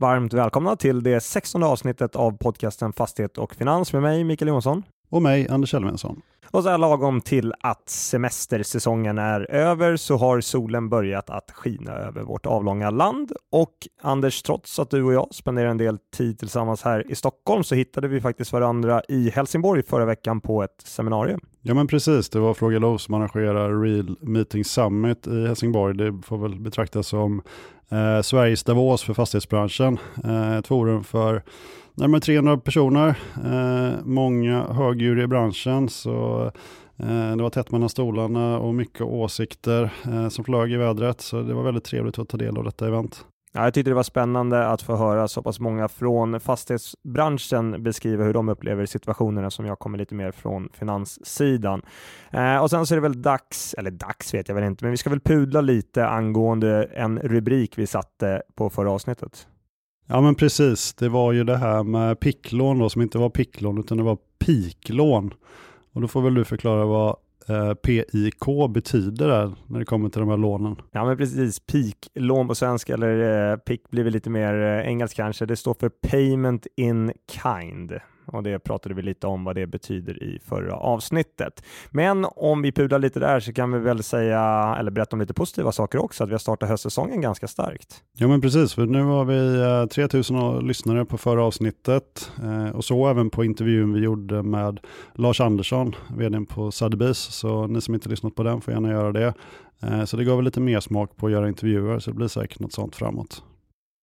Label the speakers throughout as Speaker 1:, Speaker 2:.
Speaker 1: Varmt välkomna till det 16 avsnittet av podcasten Fastighet och Finans med mig Mikael Jonsson.
Speaker 2: Och mig Anders Elfvinsson.
Speaker 1: Och så här lagom till att semestersäsongen är över så har solen börjat att skina över vårt avlånga land. Och Anders, trots att du och jag spenderar en del tid tillsammans här i Stockholm så hittade vi faktiskt varandra i Helsingborg förra veckan på ett seminarium.
Speaker 2: Ja men precis, det var Fråga Lo som arrangerar Real Meeting Summit i Helsingborg. Det får väl betraktas som eh, Sveriges Davos för fastighetsbranschen. Eh, ett forum för närmare 300 personer, eh, många högdjur i branschen. Så eh, det var tätt mellan stolarna och mycket åsikter eh, som flög i vädret. Så det var väldigt trevligt att ta del av detta event.
Speaker 1: Ja, jag tyckte det var spännande att få höra så pass många från fastighetsbranschen beskriva hur de upplever situationerna som jag kommer lite mer från finanssidan. Eh, och sen så är det väl dags, eller dags vet jag väl inte, men vi ska väl pudla lite angående en rubrik vi satte på förra avsnittet.
Speaker 2: Ja men precis, det var ju det här med picklån då som inte var picklån utan det var piklån. Och då får väl du förklara vad eh, PIK betyder där när det kommer till de här lånen.
Speaker 1: Ja men precis, PIK-lån på svenska eller eh, PIK blir väl lite mer eh, engelskt kanske. Det står för Payment in Kind och det pratade vi lite om vad det betyder i förra avsnittet. Men om vi pudlar lite där så kan vi väl säga, eller berätta om lite positiva saker också, att vi har startat höstsäsongen ganska starkt.
Speaker 2: Ja men precis, för nu har vi eh, 3000 lyssnare på förra avsnittet eh, och så även på intervjun vi gjorde med Lars Andersson, vd på Sotheby's, så ni som inte lyssnat på den får gärna göra det. Eh, så det gav väl lite mer smak på att göra intervjuer, så det blir säkert något sånt framåt.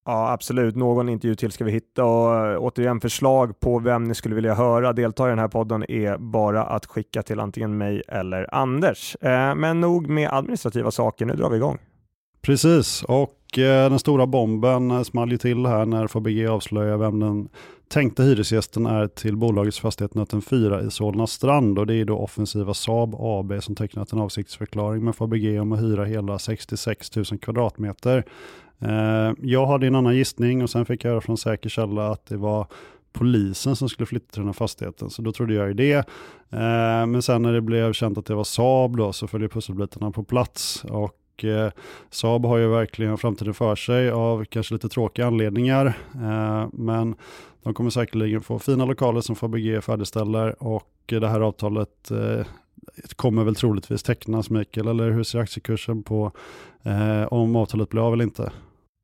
Speaker 1: Ja, absolut. Någon intervju till ska vi hitta och eh, återigen förslag på vem ni skulle vilja höra delta i den här podden är bara att skicka till antingen mig eller Anders. Eh, men nog med administrativa saker, nu drar vi igång.
Speaker 2: Precis, och eh, den stora bomben small ju till här när Fabege avslöjar vem den tänkta hyresgästen är till bolagets fastighet Nöten 4 i Solna strand och det är då offensiva Saab AB som tecknat en avsiktsförklaring med Fabege om att hyra hela 66 000 kvadratmeter eh, jag hade en annan gissning och sen fick jag höra från säker källa att det var polisen som skulle flytta till den här fastigheten. Så då trodde jag ju det. Eh, men sen när det blev känt att det var Saab då så följde pusselbitarna på plats. Och eh, Saab har ju verkligen framtiden för sig av kanske lite tråkiga anledningar. Men de kommer säkerligen få fina lokaler som Fabege färdigställer och det här avtalet eh, kommer väl troligtvis tecknas Mikael, eller hur ser aktiekursen på eh, om avtalet blir av eller inte?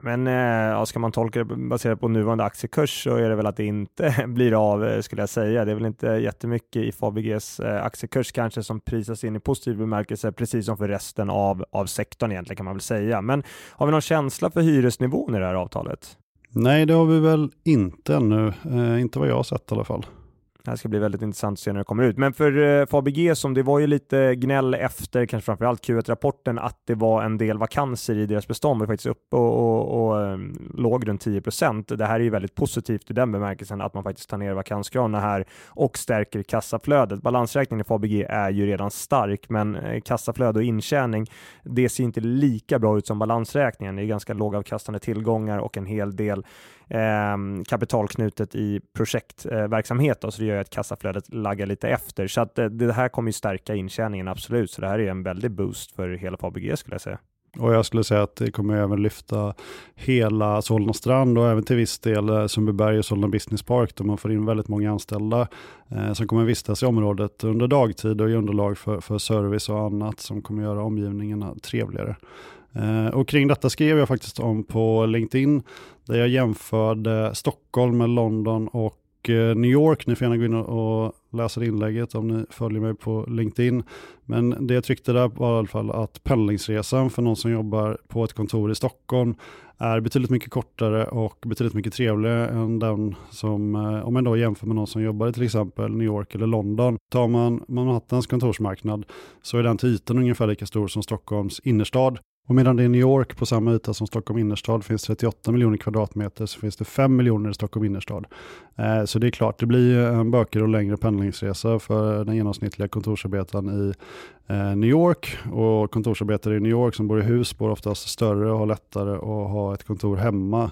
Speaker 1: Men eh, ska man tolka det baserat på nuvarande aktiekurs så är det väl att det inte blir av eh, skulle jag säga. Det är väl inte jättemycket i Fabeges eh, aktiekurs kanske som prisas in i positiv bemärkelse, precis som för resten av, av sektorn egentligen kan man väl säga. Men har vi någon känsla för hyresnivån i det här avtalet?
Speaker 2: Nej, det har vi väl inte ännu. Eh, inte vad jag har sett i alla fall.
Speaker 1: Det här ska bli väldigt intressant att se när det kommer ut. Men för eh, Fabege, som det var ju lite gnäll efter, kanske framförallt Q1-rapporten, att det var en del vakanser i deras bestånd, var faktiskt uppe och, och, och eh, låg runt 10 procent. Det här är ju väldigt positivt i den bemärkelsen att man faktiskt tar ner vakansgraderna här och stärker kassaflödet. Balansräkningen i Fabege är ju redan stark, men eh, kassaflöde och intjäning, det ser inte lika bra ut som balansräkningen. Det är ganska lågavkastande tillgångar och en hel del eh, kapitalknutet i projektverksamhet, eh, så det gör att kassaflödet laggar lite efter. Så att eh, det här kommer ju stärka intjäningen absolut, så det här är en väldig boost för hela Fabege skulle jag säga.
Speaker 2: Och jag skulle säga att det kommer även lyfta hela Solna strand och även till viss del eh, Sundbyberg och Solna Business Park där man får in väldigt många anställda eh, som kommer vistas i området under dagtid och ge underlag för, för service och annat som kommer göra omgivningarna trevligare. Eh, och kring detta skrev jag faktiskt om på LinkedIn där jag jämförde Stockholm med London och eh, New York. Ni får gärna gå in och läsa inlägget om ni följer mig på LinkedIn. Men det jag tryckte där var i alla fall att pendlingsresan för någon som jobbar på ett kontor i Stockholm är betydligt mycket kortare och betydligt mycket trevligare än den som, eh, om man då jämför med någon som jobbar i till exempel New York eller London. Tar man Manhattans kontorsmarknad så är den till ytan ungefär lika stor som Stockholms innerstad. Och medan det i New York på samma yta som Stockholm innerstad finns 38 miljoner kvadratmeter så finns det 5 miljoner i Stockholm innerstad. Eh, så det är klart, det blir en bökigare och längre pendlingsresa för den genomsnittliga kontorsarbetaren i eh, New York. Och kontorsarbetare i New York som bor i hus bor oftast större och har lättare att ha ett kontor hemma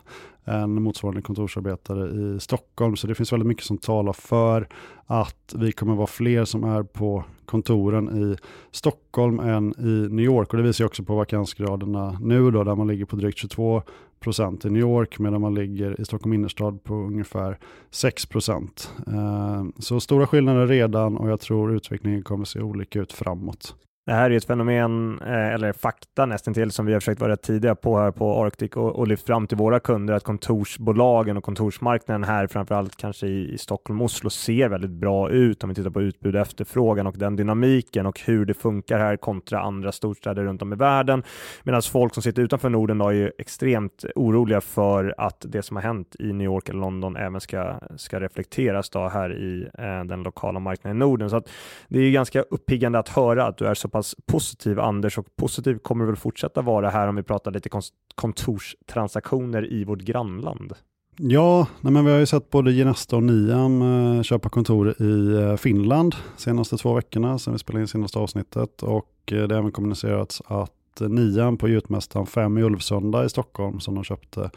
Speaker 2: än motsvarande kontorsarbetare i Stockholm. Så det finns väldigt mycket som talar för att vi kommer vara fler som är på kontoren i Stockholm än i New York. Och det visar också på vakansgraderna nu då, där man ligger på drygt 22 procent i New York medan man ligger i Stockholm innerstad på ungefär 6 procent. Eh, så stora skillnader redan och jag tror utvecklingen kommer se olika ut framåt.
Speaker 1: Det här är ett fenomen, eh, eller fakta nästan till som vi har försökt vara tidiga på här på Arctic och, och lyft fram till våra kunder att kontorsbolagen och kontorsmarknaden här, framförallt kanske i, i Stockholm och Oslo, ser väldigt bra ut om vi tittar på utbud och efterfrågan och den dynamiken och hur det funkar här kontra andra storstäder runt om i världen. Medan folk som sitter utanför Norden då är ju extremt oroliga för att det som har hänt i New York eller London även ska, ska reflekteras då här i eh, den lokala marknaden i Norden. Så att det är ganska uppiggande att höra att du är så pass positiv Anders och positiv kommer väl fortsätta vara här om vi pratar lite kontorstransaktioner i vårt grannland.
Speaker 2: Ja, nej men vi har ju sett både Genesta och Niam eh, köpa kontor i eh, Finland senaste två veckorna sedan vi spelade in senaste avsnittet och eh, det har även kommunicerats att Niam på Gjutmästaren 5 i Ulvsunda i Stockholm som de köpte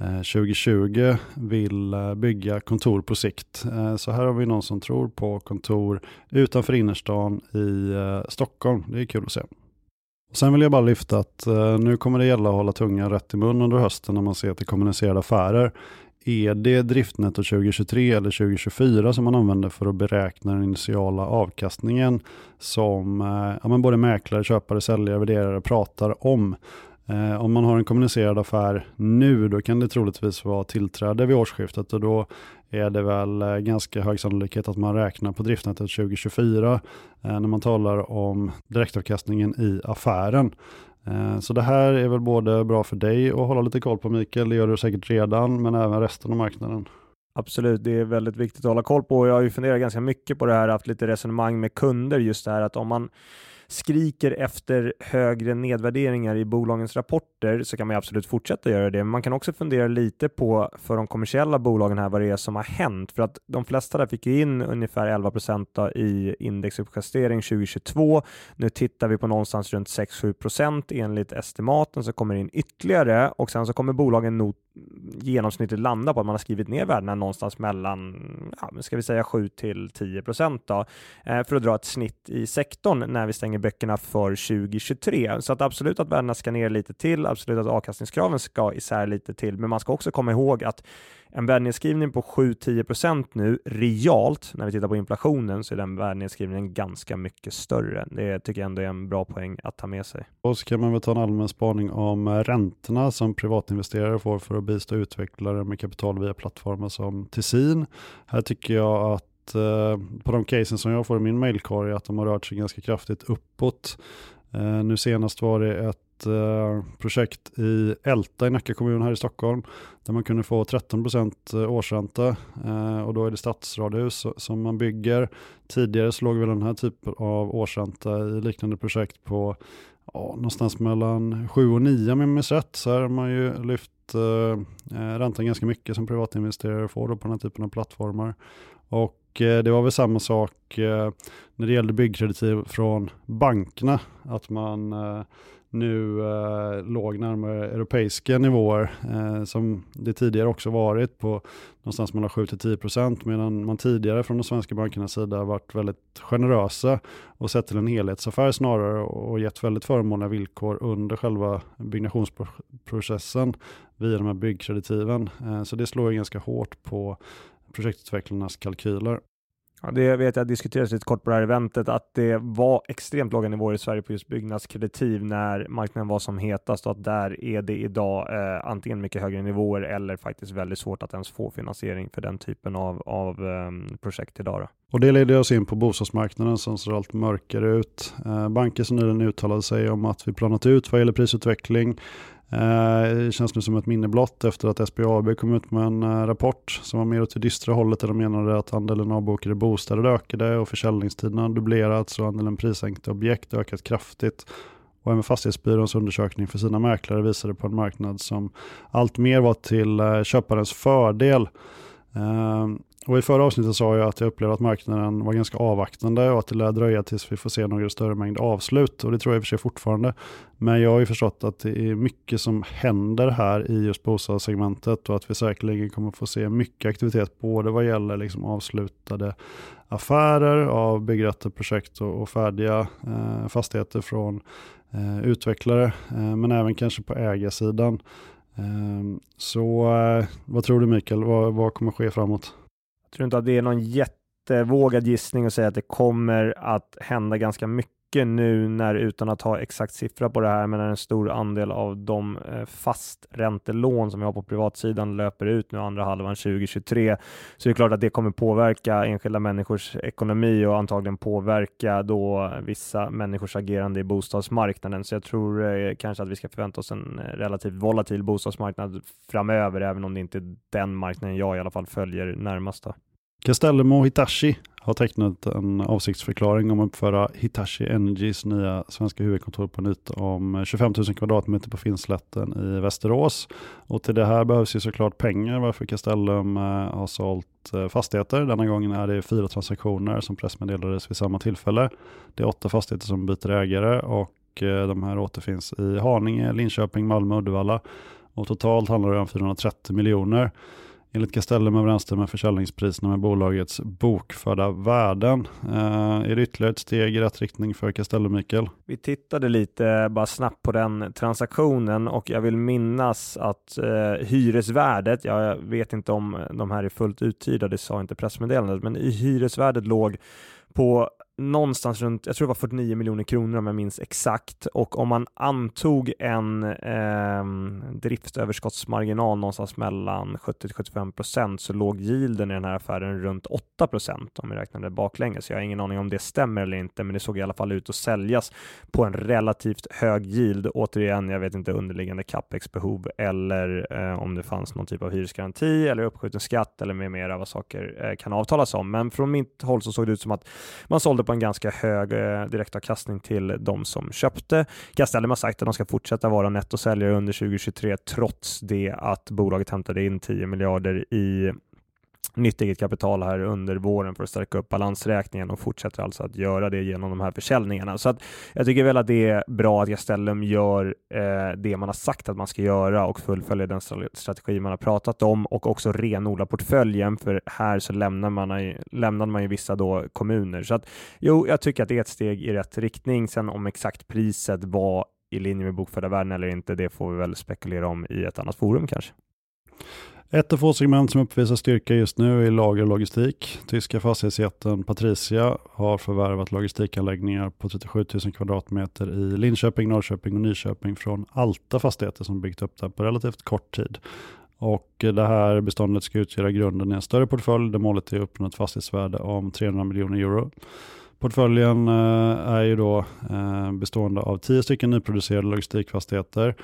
Speaker 2: Eh, 2020 vill eh, bygga kontor på sikt. Eh, så här har vi någon som tror på kontor utanför innerstan i Stockholm. Det är kul att se. Sen vill jag bara lyfta att nu kommer det gälla att hålla tungan rätt i mun under hösten när man ser till kommunicerade affärer. Är det driftnetto 2023 eller 2024 som man använder för att beräkna den initiala avkastningen som ja, men både mäklare, köpare, säljare, värderare pratar om? Eh, om man har en kommunicerad affär nu, då kan det troligtvis vara tillträde vid årsskiftet och då är det väl eh, ganska hög sannolikhet att man räknar på driftnätet 2024 eh, när man talar om direktavkastningen i affären. Eh, så det här är väl både bra för dig att hålla lite koll på Mikael, det gör du säkert redan, men även resten av marknaden.
Speaker 1: Absolut, det är väldigt viktigt att hålla koll på. Jag har ju funderat ganska mycket på det här, haft lite resonemang med kunder just det här att om man skriker efter högre nedvärderingar i bolagens rapporter så kan man absolut fortsätta göra det. Men man kan också fundera lite på för de kommersiella bolagen här vad det är som har hänt. För att de flesta där fick ju in ungefär 11 procent i indexuppjustering 2022. Nu tittar vi på någonstans runt 6-7 procent enligt estimaten så kommer in ytterligare och sen så kommer bolagen nog genomsnittligt landar på att man har skrivit ner värdena någonstans mellan, ja, ska vi säga 7 till 10 procent då, eh, för att dra ett snitt i sektorn när vi stänger böckerna för 2023. Så att absolut att värdena ska ner lite till, absolut att avkastningskraven ska isär lite till, men man ska också komma ihåg att en värdenedskrivning på 7-10% nu realt, när vi tittar på inflationen, så är den värdenedskrivningen ganska mycket större. Det tycker jag ändå är en bra poäng att ta med sig.
Speaker 2: Och så kan man väl ta en allmän spaning om räntorna som privatinvesterare får för att bistå utvecklare med kapital via plattformar som Tessin. Här tycker jag att eh, på de casen som jag får i min mailkorg att de har rört sig ganska kraftigt uppåt. Eh, nu senast var det ett Eh, projekt i Älta i Nacka kommun här i Stockholm där man kunde få 13% eh, årsränta eh, och då är det stadsradhus som man bygger. Tidigare så låg väl den här typen av årsränta i liknande projekt på ja, någonstans mellan 7 och 9 om jag minns rätt. Så här har man ju lyft eh, räntan ganska mycket som privatinvesterare får då på den här typen av plattformar. Och eh, det var väl samma sak eh, när det gällde byggkreditiv från bankerna, att man nu eh, låg närmare europeiska nivåer eh, som det tidigare också varit på någonstans mellan 7-10% medan man tidigare från de svenska bankernas sida varit väldigt generösa och sett till en helhetsaffär snarare och gett väldigt förmånliga villkor under själva byggnationsprocessen via de här byggkreditiven. Eh, så det slår ganska hårt på projektutvecklarnas kalkyler.
Speaker 1: Ja, det vet jag diskuterades lite kort på det här eventet, att det var extremt låga nivåer i Sverige på just byggnadskreditiv när marknaden var som hetast och att där är det idag eh, antingen mycket högre nivåer eller faktiskt väldigt svårt att ens få finansiering för den typen av, av eh, projekt idag. Då.
Speaker 2: Och det leder oss in på bostadsmarknaden som ser allt mörkare ut. Eh, banker som nyligen uttalade sig om att vi planat ut vad gäller prisutveckling Eh, det känns nu som ett minne blott efter att SBAB kom ut med en eh, rapport som var mer åt det dystra hållet där de menade att andelen avbokade bostäder ökade och försäljningstiderna dubblerats och andelen prissänkta objekt ökat kraftigt. Och även Fastighetsbyråns undersökning för sina mäklare visade på en marknad som allt mer var till eh, köparens fördel. Och I förra avsnittet sa jag att jag upplevde att marknaden var ganska avvaktande och att det lär dröja tills vi får se några större mängd avslut. Och det tror jag i och för sig fortfarande. Men jag har ju förstått att det är mycket som händer här i just bostadssegmentet och att vi säkerligen kommer få se mycket aktivitet både vad gäller liksom avslutade affärer av byggrätter, projekt och, och färdiga eh, fastigheter från eh, utvecklare, eh, men även kanske på ägarsidan. Eh, så eh, vad tror du Mikael, vad, vad kommer ske framåt?
Speaker 1: Jag tror inte att det är någon jättevågad gissning att säga att det kommer att hända ganska mycket mycket nu när, utan att ha exakt siffra på det här, men när en stor andel av de eh, fasträntelån som vi har på privatsidan löper ut nu andra halvan 2023, så är det klart att det kommer påverka enskilda människors ekonomi och antagligen påverka då vissa människors agerande i bostadsmarknaden. Så jag tror eh, kanske att vi ska förvänta oss en eh, relativt volatil bostadsmarknad framöver, även om det inte är den marknaden jag i alla fall följer närmast. Då.
Speaker 2: Castellum och Hitachi har tecknat en avsiktsförklaring om att uppföra Hitachi Energys nya svenska huvudkontor på en yta om 25 000 kvadratmeter på Finnslätten i Västerås. Och till det här behövs ju såklart pengar varför Castellum eh, har sålt eh, fastigheter. Denna gången är det fyra transaktioner som pressmeddelades vid samma tillfälle. Det är åtta fastigheter som byter ägare och eh, de här återfinns i Haninge, Linköping, Malmö och Uddevalla. Och totalt handlar det om 430 miljoner. Enligt Castellum överensstämmer försäljningspriserna med bolagets bokförda värden. Eh, är det ytterligare ett steg i rätt riktning för Castellum, Mikael?
Speaker 1: Vi tittade lite eh, bara snabbt på den transaktionen och jag vill minnas att eh, hyresvärdet, jag vet inte om de här är fullt uthyrda, det sa inte pressmeddelandet, men i hyresvärdet låg på någonstans runt, jag tror det var 49 miljoner kronor om jag minns exakt och om man antog en eh, driftsöverskottsmarginal någonstans mellan 70 75 procent så låg yielden i den här affären runt 8 procent om vi räknade baklänges. Så jag har ingen aning om det stämmer eller inte, men det såg i alla fall ut att säljas på en relativt hög yield. Återigen, jag vet inte underliggande capex-behov eller eh, om det fanns någon typ av hyresgaranti eller uppskjuten skatt eller med mera vad saker eh, kan avtalas om. Men från mitt håll så såg det ut som att man sålde på en ganska hög eh, direktavkastning till de som köpte. Castellum har sagt att de ska fortsätta vara nettosäljare under 2023 trots det att bolaget hämtade in 10 miljarder i nytt eget kapital här under våren för att stärka upp balansräkningen och fortsätter alltså att göra det genom de här försäljningarna. Så att jag tycker väl att det är bra att Castellum gör eh, det man har sagt att man ska göra och fullföljer den strategi man har pratat om och också renodla portföljen för här så lämnar man, lämnade man ju vissa då kommuner. Så att jo, jag tycker att det är ett steg i rätt riktning. Sen om exakt priset var i linje med bokförda värden eller inte, det får vi väl spekulera om i ett annat forum kanske.
Speaker 2: Ett av få segment som uppvisar styrka just nu är lager och logistik. Tyska fastighetsjätten Patricia har förvärvat logistikanläggningar på 37 000 kvadratmeter i Linköping, Norrköping och Nyköping från Alta Fastigheter som byggt upp det på relativt kort tid. Och det här beståndet ska utgöra grunden i en större portfölj där målet är att uppnå ett fastighetsvärde om 300 miljoner euro. Portföljen eh, är ju då eh, bestående av 10 stycken nyproducerade logistikfastigheter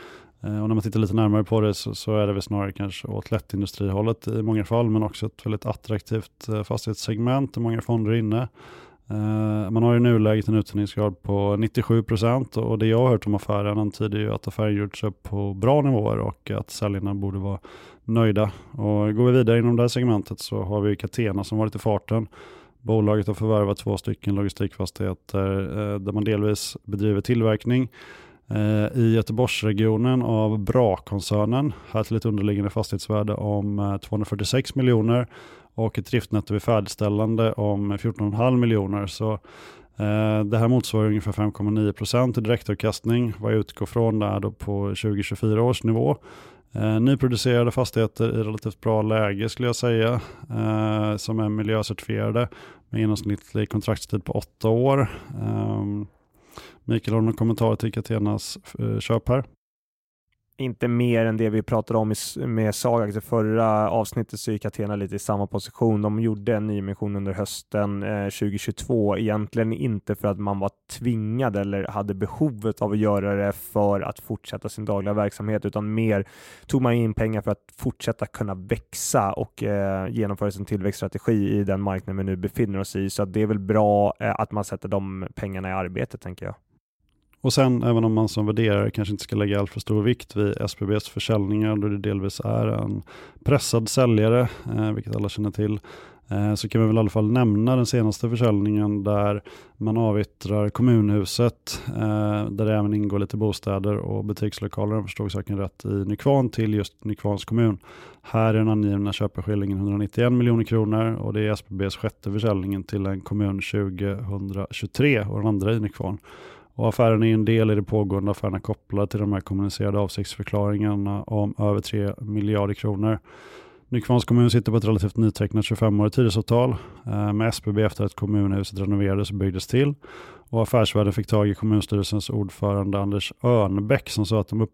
Speaker 2: Eh, och när man tittar lite närmare på det så, så är det väl snarare kanske åt lättindustrihållet i många fall, men också ett väldigt attraktivt eh, fastighetssegment där många fonder är inne. Eh, man har i nuläget en utdelningsgrad på 97 procent och det jag har hört om affären antyder ju att affären gjorts upp på bra nivåer och att säljarna borde vara nöjda. Och går vi vidare inom det här segmentet så har vi Catena som varit i farten. Bolaget har förvärvat två stycken logistikfastigheter där man delvis bedriver tillverkning Eh, i Göteborgsregionen av Bra-koncernen. Här till ett underliggande fastighetsvärde om eh, 246 miljoner och ett driftnetto vid färdigställande om 14,5 miljoner. Så eh, det här motsvarar ungefär 5,9 procent i direktavkastning. Vad jag utgår från är då på 2024 års nivå. Nyproducerade fastigheter i relativt bra läge skulle jag säga, som är miljöcertifierade med genomsnittlig kontraktstid på åtta år. Ehm, Mikael, har du någon kommentar till Catenas eh, köp här?
Speaker 1: inte mer än det vi pratade om med Sagax i alltså, förra avsnittet så gick Athena lite i samma position. De gjorde en nyemission under hösten eh, 2022, egentligen inte för att man var tvingad eller hade behovet av att göra det för att fortsätta sin dagliga verksamhet, utan mer tog man in pengar för att fortsätta kunna växa och eh, genomföra sin tillväxtstrategi i den marknad vi nu befinner oss i. Så det är väl bra eh, att man sätter de pengarna i arbete, tänker jag.
Speaker 2: Och sen, även om man som värderare kanske inte ska lägga allt för stor vikt vid SBBs försäljningar, då det delvis är en pressad säljare, eh, vilket alla känner till, eh, så kan vi väl i alla fall nämna den senaste försäljningen där man avyttrar kommunhuset, eh, där det även ingår lite bostäder och butikslokaler, om jag förstod saken rätt, i Nykvarn till just Nykvarns kommun. Här är den angivna köpeskillingen 191 miljoner kronor och det är SBBs sjätte försäljningen till en kommun 2023 och den andra i Nykvarn. Och affären är en del i det pågående affärerna kopplade till de här kommunicerade avsiktsförklaringarna om över 3 miljarder kronor. Nykvarns kommun sitter på ett relativt nytecknat 25-årigt hyresavtal eh, med SBB efter att kommunhuset renoverades och byggdes till. Och affärsvärden fick tag i kommunstyrelsens ordförande Anders Örnbäck som sa att de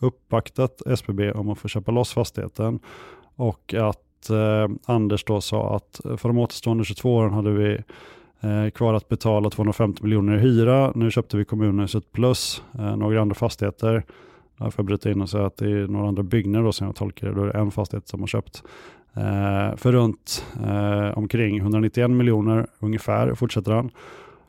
Speaker 2: uppvaktat SBB om att få köpa loss fastigheten och att eh, Anders då sa att för de återstående 22 åren hade vi eh, kvar att betala 250 miljoner i hyra. Nu köpte vi kommunhuset plus eh, några andra fastigheter. Där får bryta in och säga att det är några andra byggnader då som jag tolkar det. Då är det en fastighet som har köpt eh, för runt eh, omkring 191 miljoner ungefär, fortsätter han.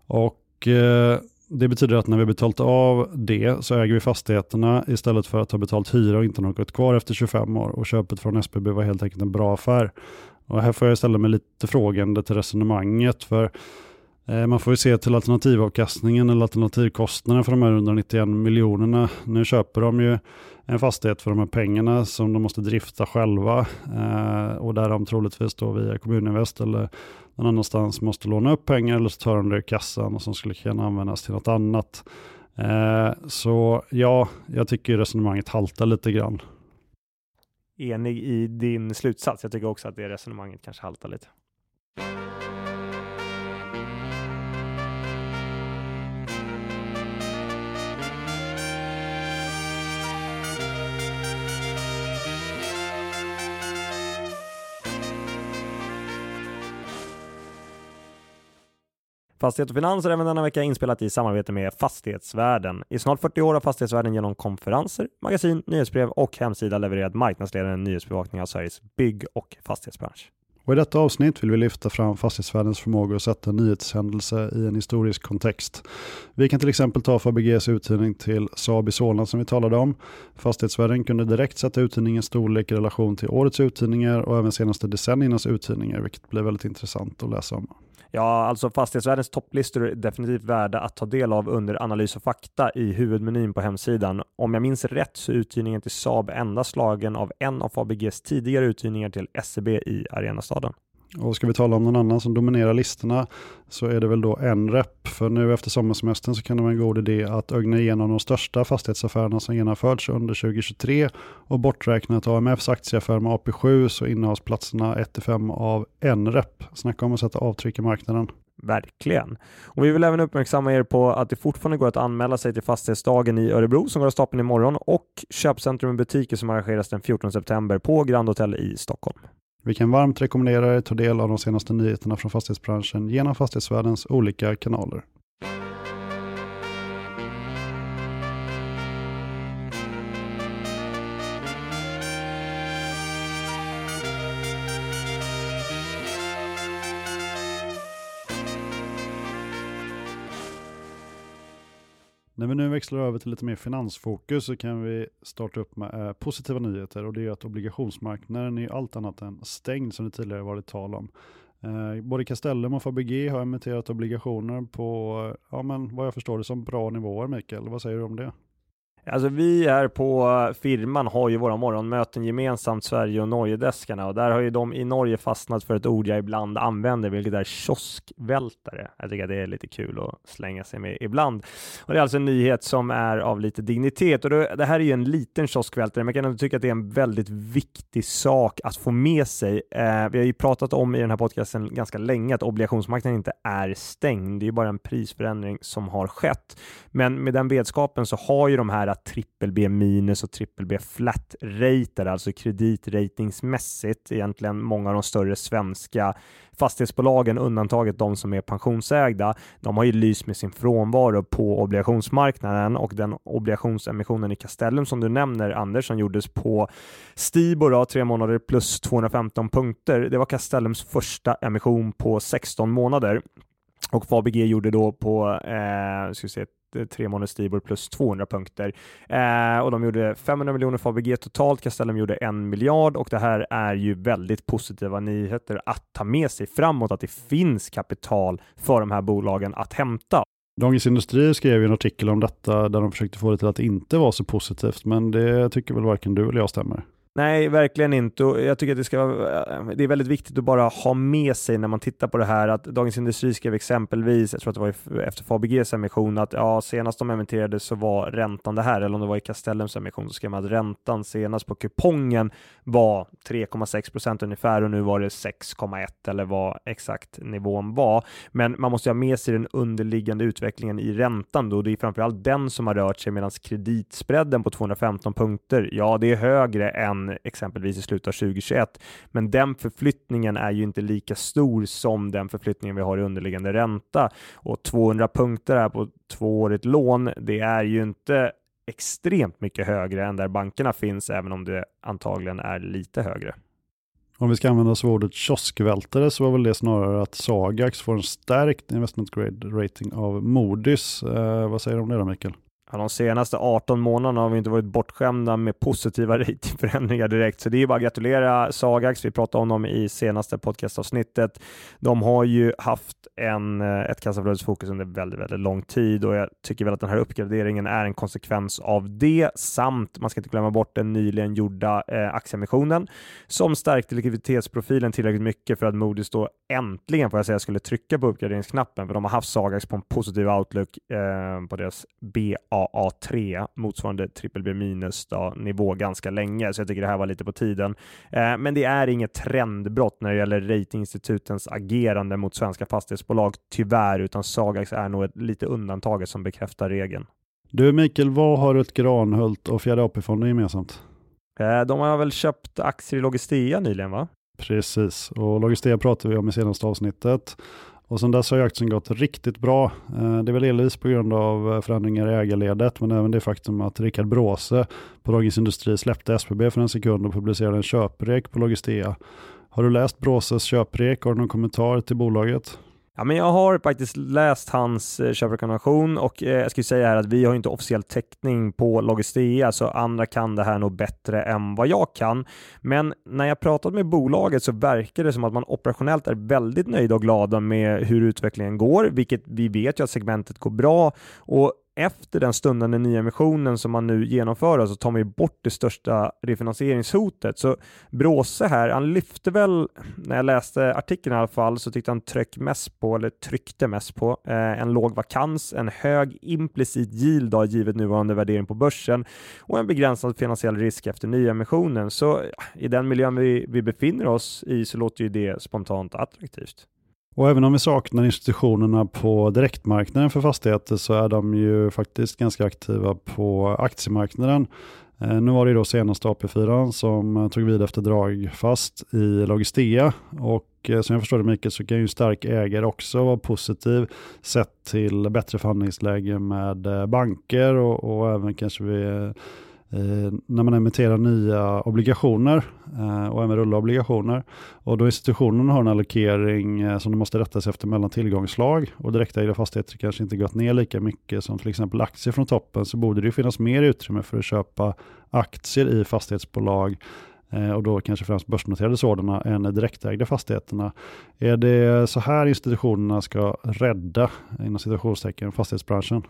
Speaker 2: Och eh, det betyder att när vi betalt av det så äger vi fastigheterna istället för att ha betalt hyra och inte något kvar efter 25 år. Och köpet från SBB var helt enkelt en bra affär. Och här får jag ställa mig lite frågande till resonemanget. för eh, man får ju se till alternativavkastningen eller alternativkostnaden för de här 191 miljonerna. Nu köper de ju en fastighet för de här pengarna som de måste drifta själva eh, och där de troligtvis då via Kommuninvest eller någon annanstans måste låna upp pengar eller så tar de det ur kassan och som skulle kunna användas till något annat. Eh, så ja, jag tycker resonemanget haltar lite grann.
Speaker 1: Enig i din slutsats. Jag tycker också att det resonemanget kanske haltar lite. Fastighet och Finans är även denna vecka inspelat i samarbete med Fastighetsvärlden. I snart 40 år har Fastighetsvärlden genom konferenser, magasin, nyhetsbrev och hemsida levererat marknadsledande nyhetsbevakning av Sveriges bygg och fastighetsbransch.
Speaker 2: Och I detta avsnitt vill vi lyfta fram fastighetsvärldens förmåga att sätta nyhetshändelse i en historisk kontext. Vi kan till exempel ta Fabeges uthyrning till Saab i Solna som vi talade om. Fastighetsvärden kunde direkt sätta uthyrningens storlek i relation till årets uthyrningar och även senaste decenniernas uthyrningar, vilket blir väldigt intressant att läsa om.
Speaker 1: Ja, alltså fastighetsvärdens topplistor är definitivt värda att ta del av under analys och fakta i huvudmenyn på hemsidan. Om jag minns rätt så är uthyrningen till Saab endast slagen av en av ABGs tidigare uthyrningar till SEB i Arenastaden.
Speaker 2: Och ska vi tala om någon annan som dominerar listorna så är det väl då en rep. För nu efter sommarsemestern så kan det vara en god idé att ögna igenom de största fastighetsaffärerna som genomförts under 2023 och borträknat AMFs aktieaffär med AP7 så innehas platserna 1-5 av en rep. Snacka om att sätta avtryck i marknaden.
Speaker 1: Verkligen. Och vi vill även uppmärksamma er på att det fortfarande går att anmäla sig till Fastighetsdagen i Örebro som går av stapeln imorgon och Köpcentrum i butiker som arrangeras den 14 september på Grand Hotel i Stockholm.
Speaker 2: Vi kan varmt rekommendera er att ta del av de senaste nyheterna från fastighetsbranschen genom fastighetsvärldens olika kanaler. När vi nu växlar över till lite mer finansfokus så kan vi starta upp med eh, positiva nyheter och det är att obligationsmarknaden är allt annat än stängd som det tidigare varit tal om. Eh, både Castellum och Fabege har emitterat obligationer på, ja men vad jag förstår det som bra nivåer Mikael. Vad säger du om det?
Speaker 1: Alltså vi här på firman har ju våra morgonmöten gemensamt, Sverige och Norge-deskarna och där har ju de i Norge fastnat för ett ord jag ibland använder, vilket är kioskvältare. Jag tycker att det är lite kul att slänga sig med ibland. Och det är alltså en nyhet som är av lite dignitet och det här är ju en liten kioskvältare, men jag kan ändå tycka att det är en väldigt viktig sak att få med sig. Eh, vi har ju pratat om i den här podcasten ganska länge att obligationsmarknaden inte är stängd. Det är ju bara en prisförändring som har skett. Men med den vetskapen så har ju de här trippel B minus och trippel B flat rated, alltså kreditratingsmässigt egentligen många av de större svenska fastighetsbolagen, undantaget de som är pensionsägda, de har ju lyst med sin frånvaro på obligationsmarknaden och den obligationsemissionen i Castellum som du nämner, Anders, som gjordes på Stibor, tre månader plus 215 punkter. Det var Castellums första emission på 16 månader och Fabg gjorde då på eh, ska vi se, tre månaders Stibor plus 200 punkter. Eh, och de gjorde 500 miljoner för ABG totalt. Castellum gjorde en miljard och det här är ju väldigt positiva nyheter att ta med sig framåt, att det finns kapital för de här bolagen att hämta.
Speaker 2: Dagens Industri skrev en artikel om detta där de försökte få det till att det inte var så positivt, men det tycker väl varken du eller jag stämmer.
Speaker 1: Nej, verkligen inte. Och jag tycker att det, ska, eh, det är väldigt viktigt att bara ha med sig när man tittar på det här att Dagens Industri skrev exempelvis, jag tror att det var efter Fabeges emission, att ja, senast de emitterade så var räntan det här, eller om det var i Castellums emission så skrev man att räntan senast på kupongen var 3,6 procent ungefär och nu var det 6,1 eller vad exakt nivån var. Men man måste ha med sig den underliggande utvecklingen i räntan då. Det är framförallt den som har rört sig medan kreditspreaden på 215 punkter, ja, det är högre än exempelvis i slutet av 2021. Men den förflyttningen är ju inte lika stor som den förflyttningen vi har i underliggande ränta och 200 punkter här på tvåårigt lån. Det är ju inte extremt mycket högre än där bankerna finns, även om det antagligen är lite högre.
Speaker 2: Om vi ska använda oss av ordet kioskvältare så var väl det snarare att Sagax får en stärkt investment grade rating av Modys. Eh, vad säger du om det då Mikael?
Speaker 1: Ja, de senaste 18 månaderna har vi inte varit bortskämda med positiva ratingförändringar direkt, så det är bara att gratulera Sagax. Vi pratade om dem i senaste podcastavsnittet. De har ju haft en, eh, ett kassaflödesfokus under väldigt, väldigt lång tid och jag tycker väl att den här uppgraderingen är en konsekvens av det samt man ska inte glömma bort den nyligen gjorda eh, aktieemissionen som stärkte likviditetsprofilen tillräckligt mycket för att Moody's då äntligen får jag säga skulle trycka på uppgraderingsknappen för de har haft Sagax på en positiv outlook eh, på deras BA BAA3 motsvarande BBB minus då, nivå ganska länge så jag tycker det här var lite på tiden. Eh, men det är inget trendbrott när det gäller ratinginstitutens agerande mot svenska fastighetsbolag, tyvärr, utan Sagax är nog ett lite undantaget som bekräftar regeln.
Speaker 2: Du Mikael, vad har ett Granhult och Fjärde AP-fonden gemensamt?
Speaker 1: Eh, de har väl köpt aktier i Logistea nyligen va?
Speaker 2: Precis, och Logistea pratade vi om i senaste avsnittet. Och sen dess har aktien gått riktigt bra. Eh, det är väl delvis på grund av eh, förändringar i ägarledet, men även det faktum att Rickard Bråse på Dagens Industri släppte SBB för en sekund och publicerade en köprek på Logistea. Har du läst Bråses köprek? Har du någon kommentar till bolaget?
Speaker 1: Ja, men jag har faktiskt läst hans eh, köprekommendation och eh, jag ska säga här att vi har inte officiell täckning på Logistea så andra kan det här nog bättre än vad jag kan. Men när jag pratat med bolaget så verkar det som att man operationellt är väldigt nöjda och glada med hur utvecklingen går, vilket vi vet ju att segmentet går bra och efter den stundande nyemissionen som man nu genomför så tar man ju bort det största refinansieringshotet. Så Bråse här, han lyfte väl, när jag läste artikeln i alla fall, så tyckte han tryck mest på, eller tryckte mest på, eh, en låg vakans, en hög implicit yield då, givet nuvarande värdering på börsen och en begränsad finansiell risk efter nyemissionen. Så ja, i den miljön vi, vi befinner oss i så låter ju det spontant attraktivt.
Speaker 2: Och även om vi saknar institutionerna på direktmarknaden för fastigheter så är de ju faktiskt ganska aktiva på aktiemarknaden. Eh, nu var det ju då senast AP4 som eh, tog vid efter dragfast i Logistea och eh, som jag förstår det Mikael så kan ju stark ägare också vara positiv sett till bättre förhandlingsläge med banker och, och även kanske vi Eh, när man emitterar nya obligationer eh, och även rulla obligationer. Och då institutionen har en allokering eh, som de måste rätta sig efter mellan tillgångsslag och direktägda fastigheter kanske inte gått ner lika mycket som till exempel aktier från toppen så borde det finnas mer utrymme för att köpa aktier i fastighetsbolag eh, och då kanske främst börsnoterade sådana än direktägda fastigheterna. Är det så här institutionerna ska rädda inom citationstecken, fastighetsbranschen?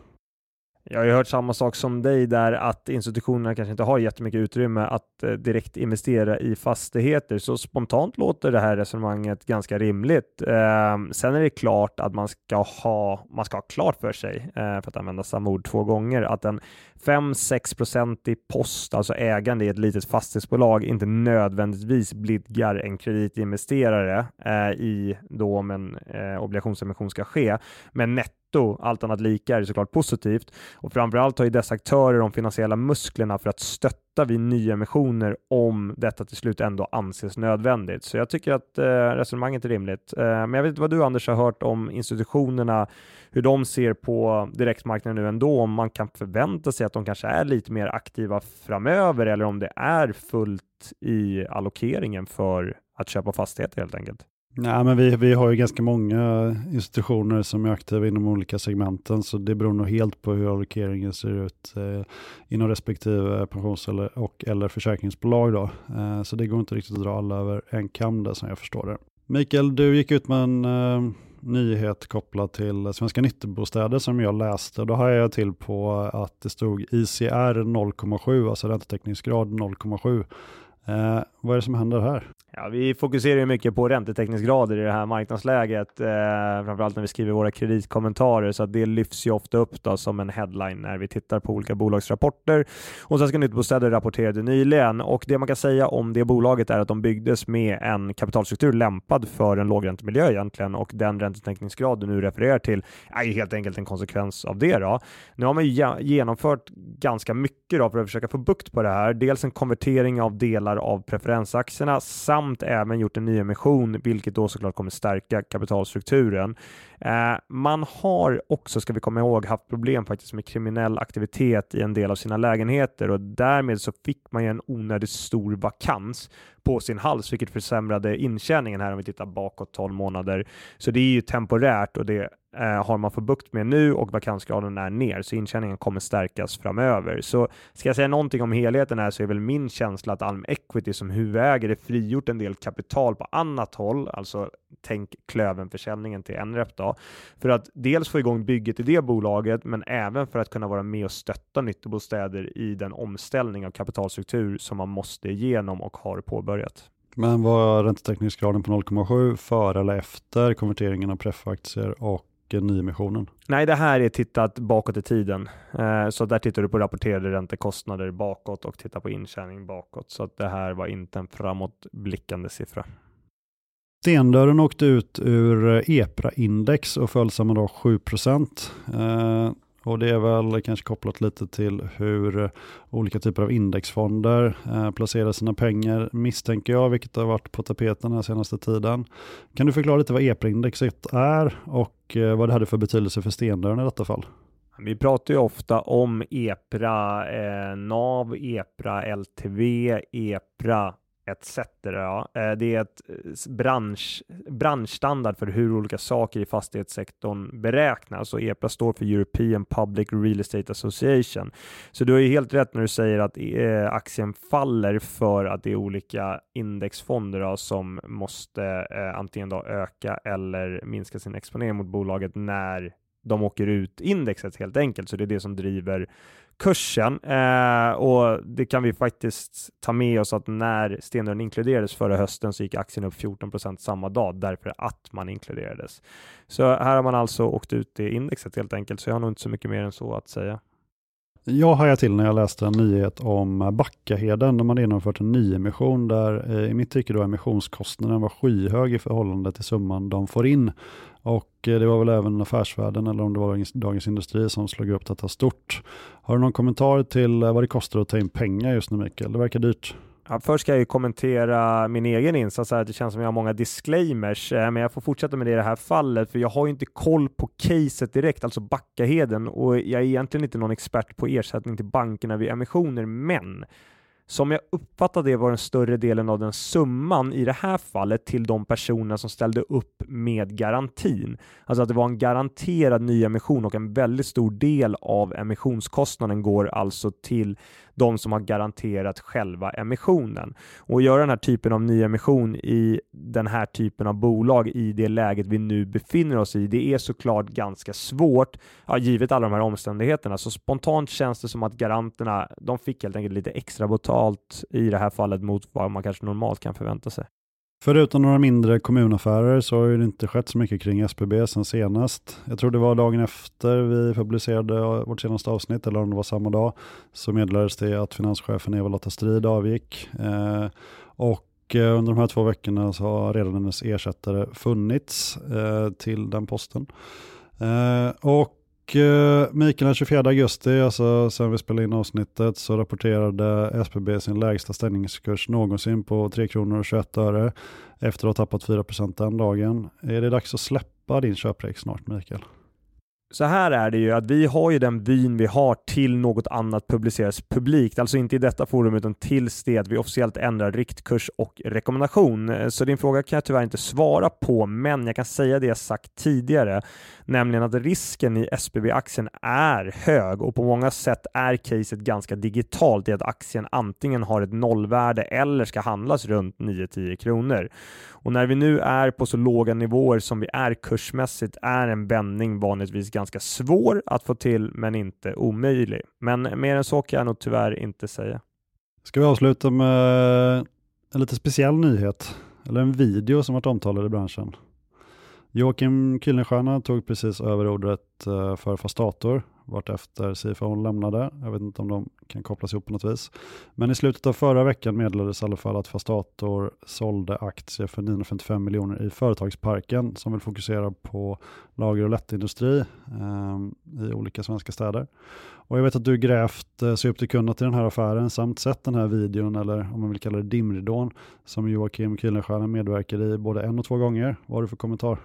Speaker 1: Jag har ju hört samma sak som dig där att institutionerna kanske inte har jättemycket utrymme att eh, direkt investera i fastigheter. Så spontant låter det här resonemanget ganska rimligt. Eh, sen är det klart att man ska ha, man ska ha klart för sig, eh, för att använda samma ord två gånger, att en 5-6 procentig post, alltså ägande i ett litet fastighetsbolag, inte nödvändigtvis blidgar en kreditinvesterare eh, i då om en eh, obligationsemission ska ske. Men netto netto, allt annat lika, är det såklart positivt. Och framförallt har ju dessa aktörer de finansiella musklerna för att stötta vid nyemissioner om detta till slut ändå anses nödvändigt. Så jag tycker att eh, resonemanget är rimligt. Eh, men jag vet inte vad du Anders har hört om institutionerna, hur de ser på direktmarknaden nu ändå, om man kan förvänta sig att de kanske är lite mer aktiva framöver eller om det är fullt i allokeringen för att köpa fastigheter helt enkelt.
Speaker 2: Nej, men vi, vi har ju ganska många institutioner som är aktiva inom olika segmenten, så det beror nog helt på hur allokeringen ser ut eh, inom respektive pensions eller, och eller försäkringsbolag. Då. Eh, så det går inte riktigt att dra alla över en kam där som jag förstår det. Mikael, du gick ut med en eh, nyhet kopplad till Svenska Nyttobostäder som jag läste. Då har jag till på att det stod ICR 0,7, alltså räntetäckningsgrad 0,7 Eh, vad är det som händer här?
Speaker 1: Ja, vi fokuserar ju mycket på räntetäckningsgrader i det här marknadsläget, eh, framförallt när vi skriver våra kreditkommentarer, så att det lyfts ju ofta upp då som en headline när vi tittar på olika bolagsrapporter. Och Svenska Nyttbostäder rapporterade nyligen och det man kan säga om det bolaget är att de byggdes med en kapitalstruktur lämpad för en lågräntemiljö egentligen och den räntetäckningsgrad du nu refererar till är ju helt enkelt en konsekvens av det. Då. Nu har man ju genomfört ganska mycket då för att försöka få bukt på det här. Dels en konvertering av delar av preferensaktierna samt samt även gjort en nyemission, vilket då såklart kommer stärka kapitalstrukturen. Eh, man har också, ska vi komma ihåg, haft problem faktiskt med kriminell aktivitet i en del av sina lägenheter och därmed så fick man ju en onödigt stor vakans på sin hals, vilket försämrade intjäningen här om vi tittar bakåt 12 månader. Så det är ju temporärt och det eh, har man fått bukt med nu och vakansgraden är ner, så intjäningen kommer stärkas framöver. Så ska jag säga någonting om helheten här så är väl min känsla att Alm Equity som huvudägare frigjort en del kapital på annat håll, alltså tänk Klövenförsäljningen till Nrep då, för att dels få igång bygget i det bolaget, men även för att kunna vara med och stötta Nyttobostäder i den omställning av kapitalstruktur som man måste igenom och har påbörjat.
Speaker 2: Men var räntetäckningsgraden på 0,7 före eller efter konverteringen av preffaktier och nyemissionen?
Speaker 1: Nej, det här är tittat bakåt i tiden. Eh, så där tittar du på rapporterade räntekostnader bakåt och tittar på intjäning bakåt. Så det här var inte en framåtblickande siffra.
Speaker 2: Stendörren åkte ut ur EPRA-index och föll samma dag 7 eh, och det är väl kanske kopplat lite till hur olika typer av indexfonder eh, placerar sina pengar, misstänker jag, vilket har varit på tapeten den senaste tiden. Kan du förklara lite vad EPRA-indexet är och eh, vad det hade för betydelse för Stendörren i detta fall?
Speaker 1: Vi pratar ju ofta om EPRA eh, NAV, EPRA LTV, EPRA etc. Eh, det är ett bransch, branschstandard för hur olika saker i fastighetssektorn beräknas och EPA står för European Public Real Estate Association. Så du har ju helt rätt när du säger att eh, aktien faller för att det är olika indexfonder då, som måste eh, antingen då öka eller minska sin exponering mot bolaget när de åker ut indexet helt enkelt. Så det är det som driver kursen eh, och det kan vi faktiskt ta med oss att när Stenlund inkluderades förra hösten så gick aktien upp 14% samma dag därför att man inkluderades. Så här har man alltså åkt ut i indexet helt enkelt, så jag har nog inte så mycket mer än så att säga.
Speaker 2: Jag hajade till när jag läste en nyhet om Backaheden. De hade genomfört en nyemission där eh, i mitt tycke då emissionskostnaden var skyhög i förhållande till summan de får in. Och eh, det var väl även Affärsvärlden eller om det var Dagens Industri som slog upp detta stort. Har du någon kommentar till eh, vad det kostar att ta in pengar just nu Mikael? Det verkar dyrt.
Speaker 1: Ja, först ska jag ju kommentera min egen insats, här. det känns som jag har många disclaimers, eh, men jag får fortsätta med det i det här fallet, för jag har ju inte koll på caset direkt, alltså Backaheden, och jag är egentligen inte någon expert på ersättning till bankerna vid emissioner, men som jag uppfattade det var den större delen av den summan i det här fallet till de personer som ställde upp med garantin. Alltså att det var en garanterad nyemission och en väldigt stor del av emissionskostnaden går alltså till de som har garanterat själva emissionen. Och att göra den här typen av nyemission i den här typen av bolag i det läget vi nu befinner oss i, det är såklart ganska svårt, ja, givet alla de här omständigheterna. Så spontant känns det som att garanterna, de fick helt enkelt lite extra betalt i det här fallet mot vad man kanske normalt kan förvänta sig.
Speaker 2: Förutom några mindre kommunaffärer så har det inte skett så mycket kring SBB sen senast. Jag tror det var dagen efter vi publicerade vårt senaste avsnitt, eller om det var samma dag, så meddelades det att finanschefen Eva-Lotta Strid avgick. Eh, och eh, under de här två veckorna så har redan hennes ersättare funnits eh, till den posten. Eh, och Eh, Mikael den 24 augusti, alltså sen vi spelade in avsnittet, så rapporterade SBB sin lägsta stängningskurs någonsin på 3 kronor och 21 öre efter att ha tappat 4 den dagen. Är det dags att släppa din köprek snart Mikael?
Speaker 1: så här är det ju att vi har ju den vyn vi har till något annat publiceras publikt, alltså inte i detta forum utan tills det att vi officiellt ändrar riktkurs och rekommendation. Så din fråga kan jag tyvärr inte svara på, men jag kan säga det jag sagt tidigare, nämligen att risken i SBB-aktien är hög och på många sätt är caset ganska digitalt i att aktien antingen har ett nollvärde eller ska handlas runt 9-10 kronor. Och när vi nu är på så låga nivåer som vi är kursmässigt är en vändning vanligtvis ganska svår att få till men inte omöjlig. Men mer än så kan jag nog tyvärr inte säga.
Speaker 2: Ska vi avsluta med en lite speciell nyhet, eller en video som varit omtalad i branschen. Joakim Kuylenstierna tog precis över ordet eh, för Fastator vartefter CFO lämnade. Jag vet inte om de kan kopplas ihop på något vis. Men i slutet av förra veckan meddelades i alla fall att Fastator sålde aktier för 955 miljoner i Företagsparken som vill fokusera på lager och lättindustri eh, i olika svenska städer. Och jag vet att du grävt eh, sig upp till kunnat till den här affären samt sett den här videon, eller om man vill kalla det dimridån, som Joakim Kuylenstierna medverkade i både en och två gånger. Vad har du för kommentar?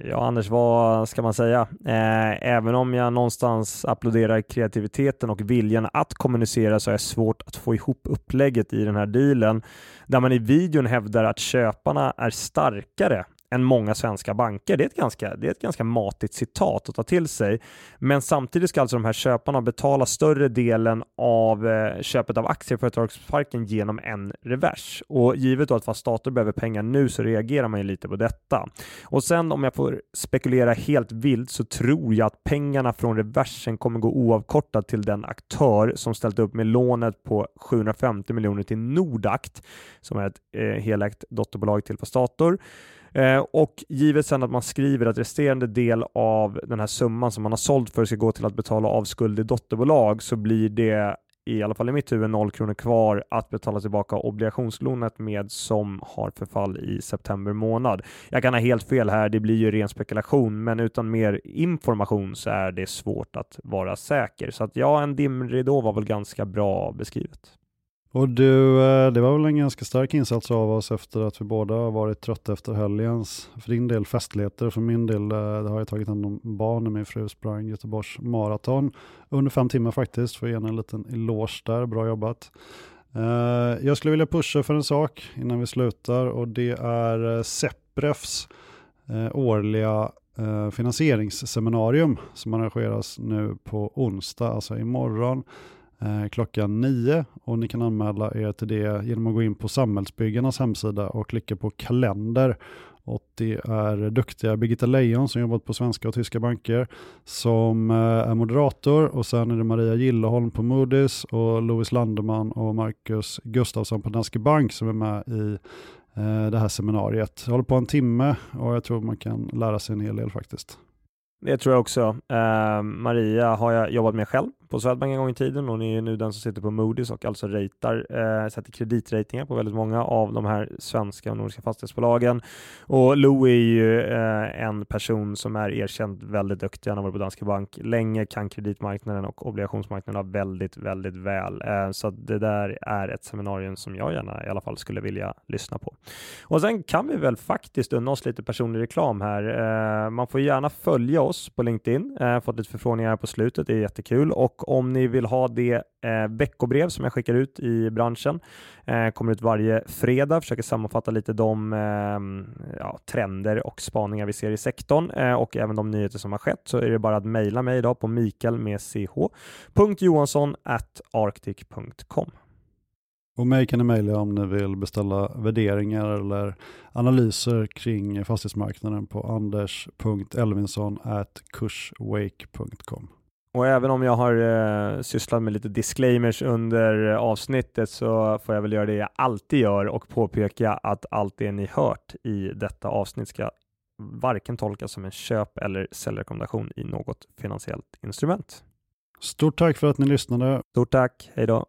Speaker 1: Ja, Anders, vad ska man säga? Eh, även om jag någonstans applåderar kreativiteten och viljan att kommunicera så är det svårt att få ihop upplägget i den här dealen där man i videon hävdar att köparna är starkare än många svenska banker. Det är, ett ganska, det är ett ganska matigt citat att ta till sig. Men samtidigt ska alltså de här köparna betala större delen av eh, köpet av aktier i företagsparken genom en revers. Och givet då att fast stater behöver pengar nu så reagerar man ju lite på detta. Och sen om jag får spekulera helt vilt så tror jag att pengarna från reversen kommer gå oavkortat till den aktör som ställt upp med lånet på 750 miljoner till Nordakt som är ett eh, helägt dotterbolag till Fastator. Eh, och givet sen att man skriver att resterande del av den här summan som man har sålt för ska gå till att betala av skuld i dotterbolag så blir det i alla fall i mitt huvud noll kronor kvar att betala tillbaka obligationslånet med som har förfall i september månad. Jag kan ha helt fel här, det blir ju ren spekulation, men utan mer information så är det svårt att vara säker. Så att ja, en dimridå var väl ganska bra beskrivet.
Speaker 2: Och du, eh, det var väl en ganska stark insats av oss efter att vi båda har varit trötta efter helgens, för din del festligheter, för min del eh, det har jag tagit hand om barn när min fru sprang Göteborgs maraton. Under fem timmar faktiskt, för en liten eloge där, bra jobbat. Eh, jag skulle vilja pusha för en sak innan vi slutar och det är Sepprefs årliga finansieringsseminarium som arrangeras nu på onsdag, alltså imorgon. Eh, klockan nio och ni kan anmäla er till det genom att gå in på Samhällsbyggarnas hemsida och klicka på kalender. Och det är duktiga Birgitta Lejon som jobbat på svenska och tyska banker som eh, är moderator och sen är det Maria Gilleholm på Moody's och Louis Landeman och Marcus Gustafsson på Danske Bank som är med i eh, det här seminariet. Det håller på en timme och jag tror man kan lära sig en hel del faktiskt.
Speaker 1: Det tror jag också. Eh, Maria har jag jobbat med själv på Swedbank en gång i tiden. Hon är nu den som sitter på Moody's och alltså ratar, eh, sätter kreditratingar på väldigt många av de här svenska och nordiska fastighetsbolagen. Och Lou är ju eh, en person som är erkänt väldigt duktig. Han har varit på Danske Bank länge, kan kreditmarknaden och obligationsmarknaden väldigt, väldigt väl. Eh, så det där är ett seminarium som jag gärna i alla fall skulle vilja lyssna på. Och sen kan vi väl faktiskt unna oss lite personlig reklam här. Eh, man får gärna följa oss på LinkedIn. Eh, fått lite förfrågningar på slutet, det är jättekul. Och om ni vill ha det eh, veckobrev som jag skickar ut i branschen, eh, kommer ut varje fredag, försöker sammanfatta lite de eh, ja, trender och spaningar vi ser i sektorn eh, och även de nyheter som har skett så är det bara att mejla mig idag på mikael med ch. Johansson at arctic.com.
Speaker 2: Och mig kan ni mejla om ni vill beställa värderingar eller analyser kring fastighetsmarknaden på anders.elvinsson kurswake.com.
Speaker 1: Och även om jag har eh, sysslat med lite disclaimers under avsnittet så får jag väl göra det jag alltid gör och påpeka att allt det ni hört i detta avsnitt ska varken tolkas som en köp eller säljrekommendation i något finansiellt instrument.
Speaker 2: Stort tack för att ni lyssnade.
Speaker 1: Stort tack, hej då.